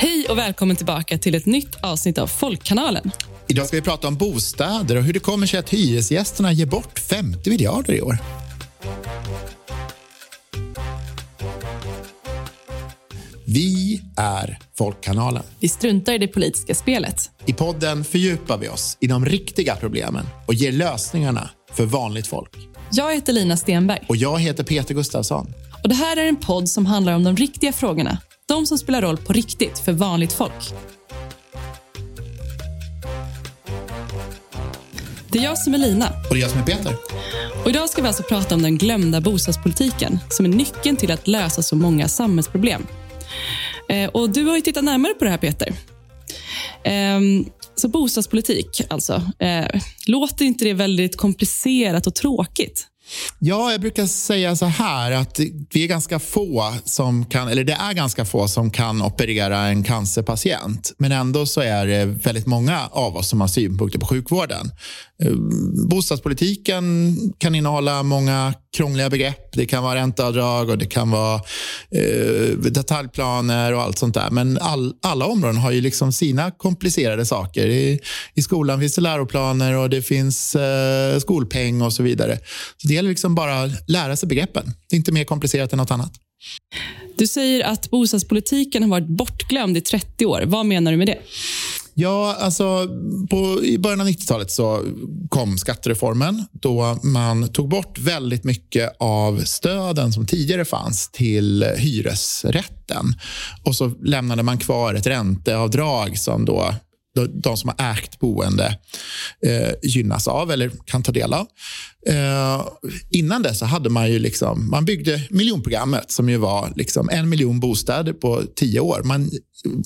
Hej och välkommen tillbaka till ett nytt avsnitt av Folkkanalen. Idag ska vi prata om bostäder och hur det kommer sig att hyresgästerna ger bort 50 miljarder i år. Vi är Folkkanalen. Vi struntar i det politiska spelet. I podden fördjupar vi oss i de riktiga problemen och ger lösningarna för vanligt folk. Jag heter Lina Stenberg. Och jag heter Peter Gustafsson. Och Det här är en podd som handlar om de riktiga frågorna. De som spelar roll på riktigt för vanligt folk. Det är jag som är Lina. Och det är jag som är Peter. Och idag ska vi alltså prata om den glömda bostadspolitiken som är nyckeln till att lösa så många samhällsproblem. Eh, och Du har ju tittat närmare på det här, Peter. Eh, så bostadspolitik, alltså. Eh, låter inte det väldigt komplicerat och tråkigt? Ja, jag brukar säga så här att vi är ganska få som kan, eller det är ganska få som kan operera en cancerpatient. Men ändå så är det väldigt många av oss som har synpunkter på sjukvården. Eh, bostadspolitiken kan innehålla många krångliga begrepp. Det kan vara ränteavdrag och det kan vara eh, detaljplaner och allt sånt där. Men all, alla områden har ju liksom sina komplicerade saker. I, I, skolan finns det läroplaner och det finns eh, skolpeng och så vidare. Så Det gäller liksom bara att lära sig begreppen. Det är inte mer komplicerat än något annat. Du säger att bostadspolitiken har varit bortglömd i 30 år. Vad menar du med det? Ja, alltså på, I början av 90-talet så kom skattereformen då man tog bort väldigt mycket av stöden som tidigare fanns till hyresrätten. Och så lämnade man kvar ett ränteavdrag som då de som har ägt boende eh, gynnas av eller kan ta del av. Eh, innan det så hade man ju liksom, man byggde miljonprogrammet som ju var liksom en miljon bostäder på tio år. Man,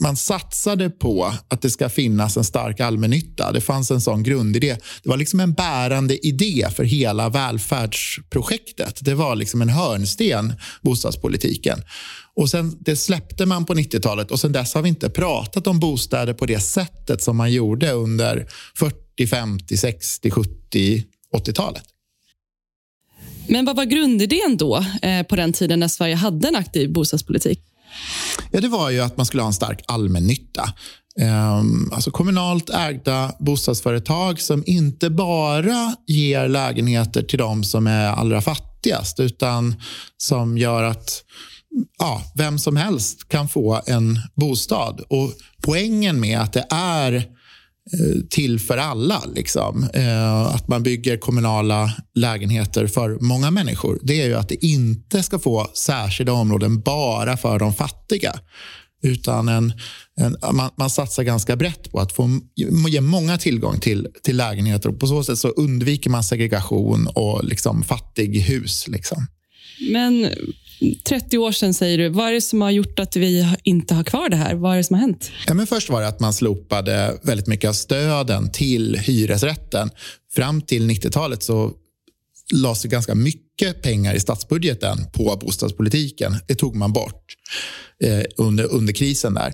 man satsade på att det ska finnas en stark allmännytta. Det fanns en sån grundidé. Det var liksom en bärande idé för hela välfärdsprojektet. Det var liksom en hörnsten, bostadspolitiken. Och sen, det släppte man på 90-talet och sen dess har vi inte pratat om bostäder på det sättet som man gjorde under 40, 50, 60, 70, 80-talet. Men vad var grundidén då, eh, på den tiden när Sverige hade en aktiv bostadspolitik? Ja, det var ju att man skulle ha en stark allmännytta. Um, alltså kommunalt ägda bostadsföretag som inte bara ger lägenheter till de som är allra fattigast utan som gör att ja, vem som helst kan få en bostad. Och Poängen med att det är eh, till för alla, liksom. Eh, att man bygger kommunala lägenheter för många människor, det är ju att det inte ska få särskilda områden bara för de fattiga. Utan en, en man, man, satsar ganska brett på att få, ge många tillgång till, till lägenheter. Och på så sätt så undviker man segregation och liksom fattighus. Liksom. Men 30 år sedan säger du. Vad är det som har gjort att vi inte har kvar det här? Vad är det som har hänt? Ja, men först var det att man slopade väldigt mycket av stöden till hyresrätten. Fram till 90-talet så lades det ganska mycket pengar i statsbudgeten på bostadspolitiken. Det tog man bort eh, under, under krisen. där.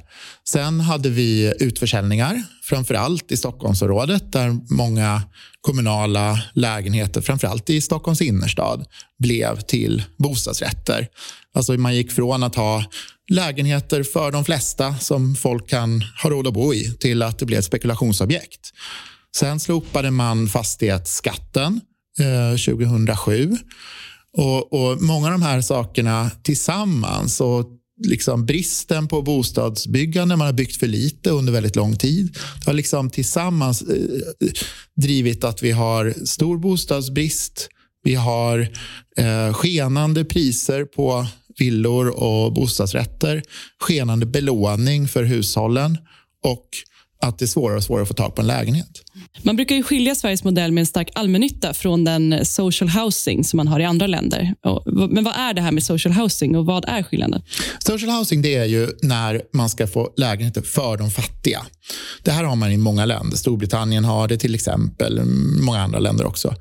Sen hade vi utförsäljningar, framför allt i Stockholmsområdet där många kommunala lägenheter, framför allt i Stockholms innerstad, blev till bostadsrätter. Alltså man gick från att ha lägenheter för de flesta som folk kan ha råd att bo i till att det blev ett spekulationsobjekt. Sen slopade man fastighetsskatten eh, 2007. Och, och, Många av de här sakerna tillsammans och liksom bristen på bostadsbyggande, man har byggt för lite under väldigt lång tid. Det har liksom tillsammans eh, drivit att vi har stor bostadsbrist. Vi har eh, skenande priser på villor och bostadsrätter, skenande belåning för hushållen och att det är svårare och svårare att få tag på en lägenhet. Man brukar ju skilja Sveriges modell med en stark allmännytta från den social housing som man har i andra länder. Men vad är det här med social housing och vad är skillnaden? Social housing det är ju när man ska få lägenheter för de fattiga. Det här har man i många länder. Storbritannien har det till exempel, många andra länder också.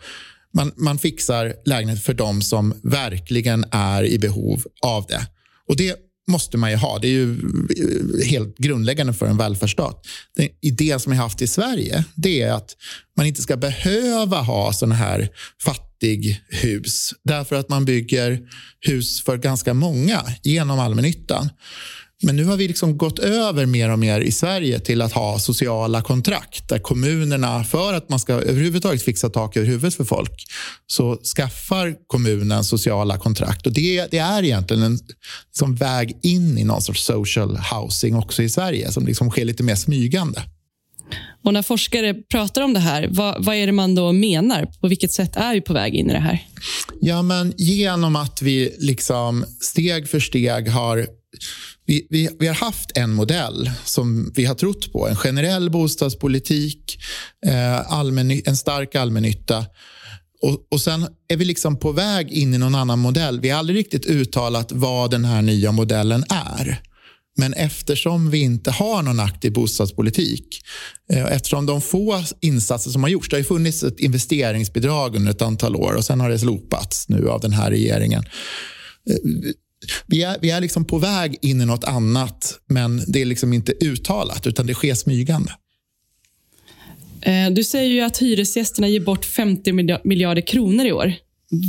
Man, man fixar lägenheter för de som verkligen är i behov av det. Och Det måste man ju ha. Det är ju eh, helt grundläggande för en välfärdsstat. Den idé som jag haft i Sverige det är att man inte ska behöva ha såna här fattighus därför att man bygger hus för ganska många genom allmännyttan. Men nu har vi liksom gått över mer och mer i Sverige till att ha sociala kontrakt där kommunerna, för att man ska överhuvudtaget fixa tak över huvudet för folk, så skaffar kommunen sociala kontrakt. Och Det, det är egentligen en liksom väg in i någon sorts social housing också i Sverige som liksom sker lite mer smygande. Och när forskare pratar om det här, vad, vad, är det man då menar? På vilket sätt är vi på väg in i det här? Ja, men genom att vi liksom steg för steg har vi, vi, vi, har haft en modell som vi har trott på. En generell bostadspolitik, eh, allmän, en stark allmännytta. Och, och sen är vi liksom på väg in i någon annan modell. Vi har aldrig riktigt uttalat vad den här nya modellen är. Men eftersom vi inte har någon aktiv bostadspolitik, eh, eftersom de få insatser som har gjorts, det har funnits ett investeringsbidrag under ett antal år och sen har det slopats nu av den här regeringen. Eh, vi är, vi är liksom på väg in i något annat, men det är liksom inte uttalat, utan det sker smygande. Eh, du säger ju att hyresgästerna ger bort 50 miljarder kronor i år.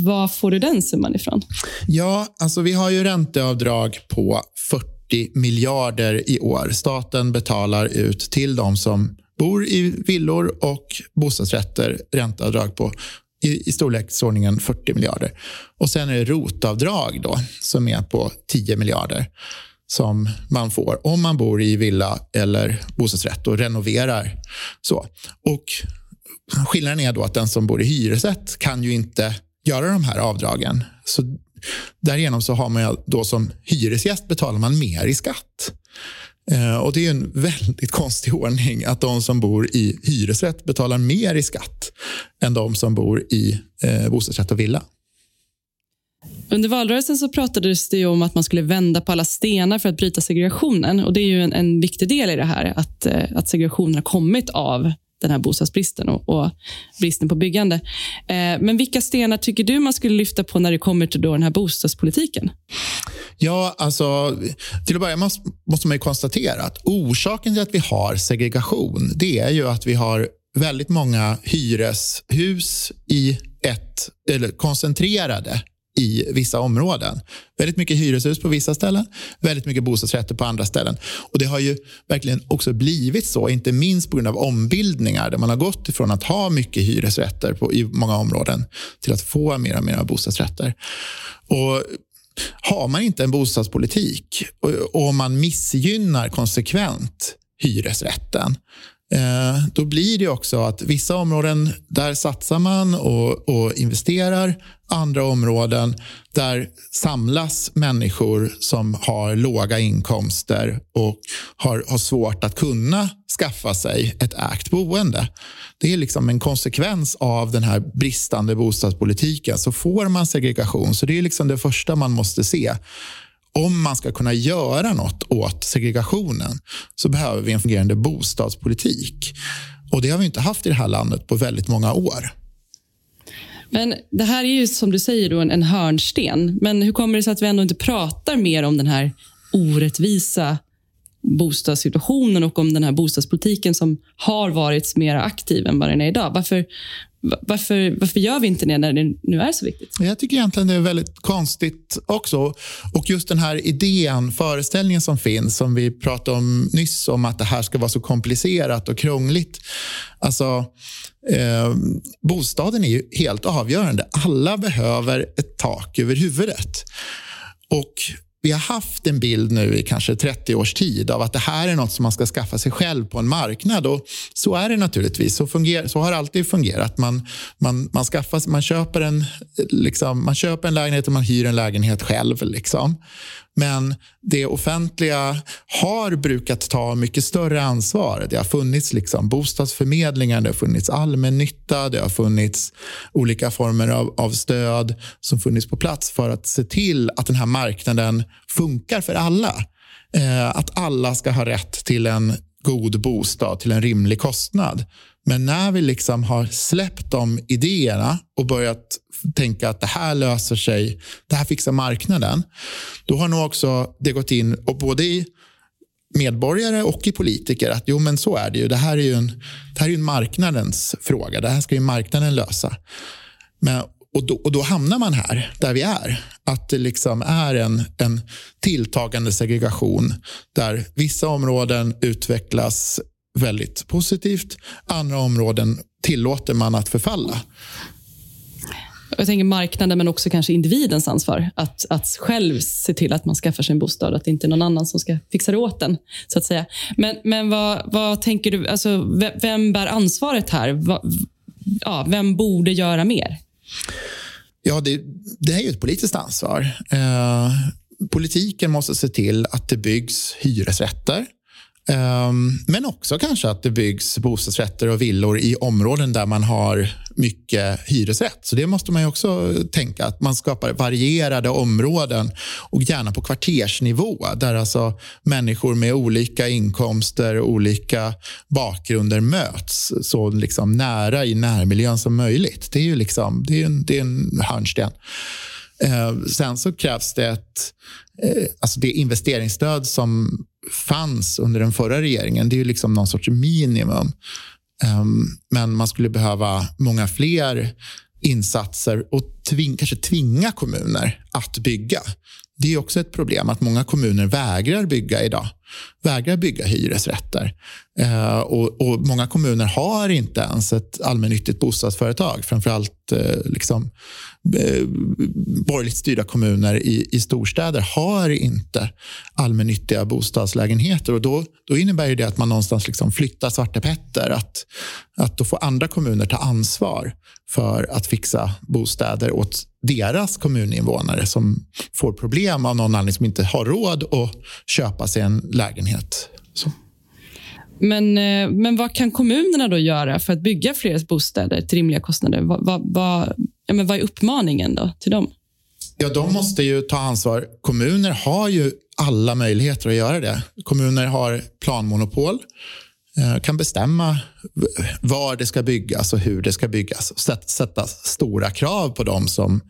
Var får du den summan ifrån? Ja, alltså vi har ju ränteavdrag på 40 miljarder i år. Staten betalar ut till de som bor i villor och bostadsrätter ränteavdrag på i, i storleksordningen 40 miljarder. Och sen är det rotavdrag då, som är på 10 miljarder som man får om man bor i villa eller bostadsrätt och renoverar. Så. Och skillnaden är då att den som bor i hyresrätt kan ju inte göra de här avdragen. Så därigenom så har man då som hyresgäst betalar man mer i skatt. Eh, och Det är en väldigt konstig ordning att de som bor i hyresrätt betalar mer i skatt än de som bor i eh, bostadsrätt och villa. Under valrörelsen så pratades det om att man skulle vända på alla stenar för att bryta segregationen. Och Det är ju en, en viktig del i det här, att, eh, att segregationen har kommit av den här bostadsbristen och, och bristen på byggande. Eh, men vilka stenar tycker du man skulle lyfta på när det kommer till då den här bostadspolitiken? Ja, alltså, till att börja med måste man ju konstatera att orsaken till att vi har segregation det är ju att vi har väldigt många hyreshus i ett, eller koncentrerade i vissa områden. Väldigt mycket hyreshus på vissa ställen, väldigt mycket bostadsrätter på andra ställen. Och Det har ju verkligen också blivit så, inte minst på grund av ombildningar där man har gått ifrån att ha mycket hyresrätter på, i många områden till att få mer och mer bostadsrätter. Och har man inte en bostadspolitik och, och man missgynnar konsekvent hyresrätten Eh, då blir det också att vissa områden där satsar man och, och, investerar. Andra områden där samlas människor som har låga inkomster och har, har svårt att kunna skaffa sig ett ägt boende. Det är liksom en konsekvens av den här bristande bostadspolitiken. Så får man segregation. Så det är liksom det första man måste se om man ska kunna göra något åt segregationen så behöver vi en fungerande bostadspolitik. Och Det har vi inte haft i det här landet på väldigt många år. Men Det här är ju som du säger då en, hörnsten. Men hur kommer det sig att vi ändå inte pratar mer om den här orättvisa bostadssituationen och om den här bostadspolitiken som har varit mer aktiv än vad den är idag? Varför, varför, varför gör vi inte det när det nu är så viktigt? Jag tycker egentligen det är väldigt konstigt också. Och just den här idén, föreställningen som finns, som vi pratade om nyss, om att det här ska vara så komplicerat och krångligt. Alltså, eh, bostaden är ju helt avgörande. Alla behöver ett tak över huvudet. Och vi har haft en bild nu i kanske 30 års tid av att det här är något som man ska skaffa sig själv på en marknad. Och så är det naturligtvis. Så, funger, så har det alltid fungerat. Man, man, man, skaffar, man, köper en, liksom, man köper en lägenhet och man hyr en lägenhet själv. Liksom. Men det offentliga har brukat ta mycket större ansvar. Det har funnits liksom bostadsförmedlingar, det har funnits allmännytta, det har funnits olika former av, av stöd som funnits på plats för att se till att den här marknaden funkar för alla. Eh, att alla ska ha rätt till en god bostad till en rimlig kostnad. Men när vi liksom har släppt de idéerna och börjat tänka att det här löser sig, det här fixar marknaden, då har nog också det gått in och både i medborgare och i politiker att jo men så är det ju. Det här är ju en, det här är en marknadens fråga. Det här ska ju marknaden lösa. Men, och, då, och då hamnar man här, där vi är. Att det liksom är en, en tilltagande segregation där vissa områden utvecklas väldigt positivt. Andra områden tillåter man att förfalla. Jag tänker marknaden, men också kanske individens ansvar. Att, att själv se till att man skaffar sig en bostad. Att det inte är någon annan som ska fixa det åt en. Så att säga. Men, men vad, vad tänker du? Alltså, vem bär ansvaret här? Va, ja, vem borde göra mer? Ja, det, det är ju ett politiskt ansvar. Eh, politiken måste se till att det byggs hyresrätter Ehm, men också kanske att det byggs bostadsrätter och villor i områden där man har mycket hyresrätt. Så det måste man också tänka, att man skapar varierade områden och gärna på kvartersnivå där alltså människor med olika inkomster och olika bakgrunder möts så liksom nära i närmiljön som möjligt. Det är ju liksom, det är en, det är en hörnsten. Ehm, sen så krävs det ett eh, alltså det investeringsstöd som fanns under den förra regeringen. Det är ju liksom någon sorts minimum. Ehm, men man skulle behöva många fler insatser och tving, kanske tvinga kommuner att bygga. Det är också ett problem att många kommuner vägrar bygga idag. Vägrar bygga hyresrätter. Eh, och, och, Många kommuner har inte ens ett allmännyttigt bostadsföretag. Framförallt eh, liksom, eh, borgerligt styrda kommuner i, i storstäder har inte allmännyttiga bostadslägenheter. Och då, då innebär det att man någonstans liksom flyttar Svarte Petter. Att, att då får andra kommuner ta ansvar för att fixa bostäder åt deras kommuninvånare som får problem av någon anledning som inte har råd att köpa sig en lägenhet. Så. Men, eh, men vad kan kommunerna då göra för att bygga fler bostäder till rimliga kostnader? Vad, vad, vad, ja, men vad är uppmaningen då till dem? Ja, de måste ju ta ansvar. Kommuner har ju alla möjligheter att göra det. Kommuner har planmonopol, Eh, kan bestämma var det ska byggas och hur det ska byggas. Sätta stora krav på dem som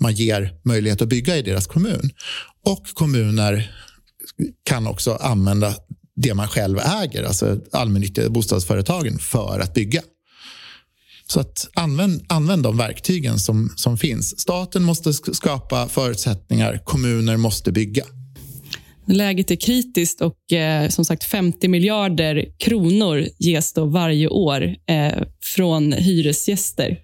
man ger möjlighet att bygga i deras kommun. Och kommuner kan också använda det man själv äger, alltså allmännyttiga bostadsföretagen, för att bygga. Så att använd, använd de verktygen som, som finns. Staten måste skapa förutsättningar, kommuner måste bygga. Läget är kritiskt och eh, som sagt 50 miljarder kronor ges då varje år eh, från hyresgäster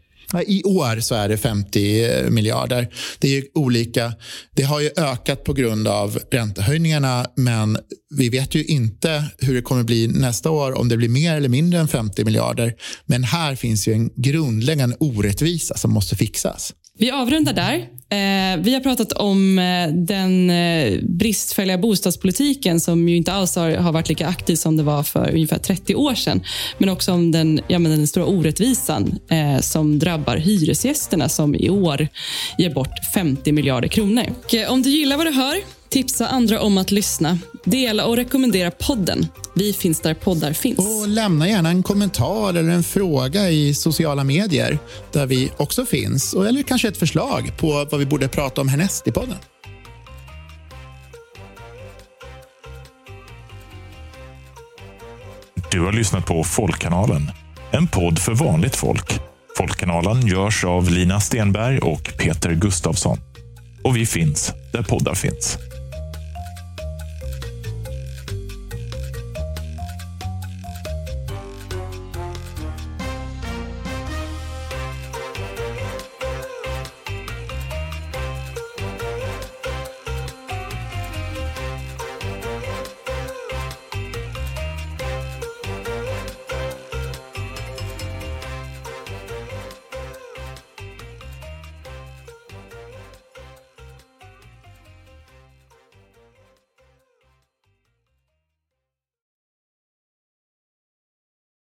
i år så är det 50 eh, miljarder. Det är olika. Det har ju ökat på grund av räntehöjningarna men vi vet ju inte hur det kommer bli nästa år, om det blir mer eller mindre än 50 miljarder. Men här finns ju en grundläggande orättvisa som måste fixas. Vi avrundar där. Eh, vi har pratat om eh, den eh, bristfälliga bostadspolitiken som ju inte alls har, varit lika aktiv som det var för ungefär 30 år sedan. Men också om den, ja, men den stora orättvisan som drabbar hyresgästerna som i år ger bort 50 miljarder kronor. Och, om du gillar vad du hör Tipsa andra om att lyssna. Dela och rekommendera podden. Vi finns där poddar finns. Och lämna gärna en kommentar eller en fråga i sociala medier där vi också finns. Eller kanske ett förslag på vad vi borde prata om härnäst i podden. Du har lyssnat på Folkkanalen, en podd för vanligt folk. Folkkanalen görs av Lina Stenberg och Peter Gustavsson. Och vi finns där poddar finns.